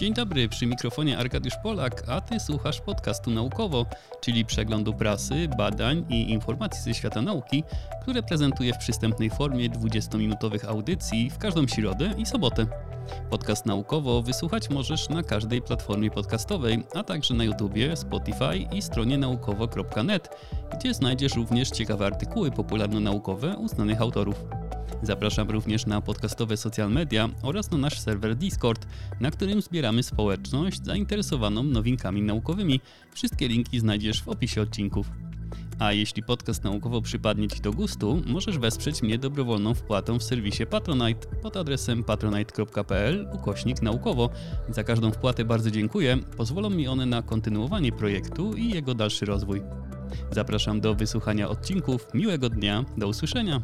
Dzień dobry, przy mikrofonie Arkadiusz Polak, a ty słuchasz podcastu Naukowo, czyli przeglądu prasy, badań i informacji ze świata nauki, które prezentuję w przystępnej formie 20-minutowych audycji w każdą środę i sobotę. Podcast Naukowo wysłuchać możesz na każdej platformie podcastowej, a także na YouTubie, Spotify i stronie naukowo.net, gdzie znajdziesz również ciekawe artykuły popularno-naukowe uznanych autorów. Zapraszam również na podcastowe social media oraz na nasz serwer Discord, na którym zbieramy społeczność zainteresowaną nowinkami naukowymi. Wszystkie linki znajdziesz w opisie odcinków. A jeśli podcast naukowo przypadnie Ci do gustu, możesz wesprzeć mnie dobrowolną wpłatą w serwisie Patronite pod adresem patronite.pl ukośnik naukowo. Za każdą wpłatę bardzo dziękuję. Pozwolą mi one na kontynuowanie projektu i jego dalszy rozwój. Zapraszam do wysłuchania odcinków. Miłego dnia, do usłyszenia.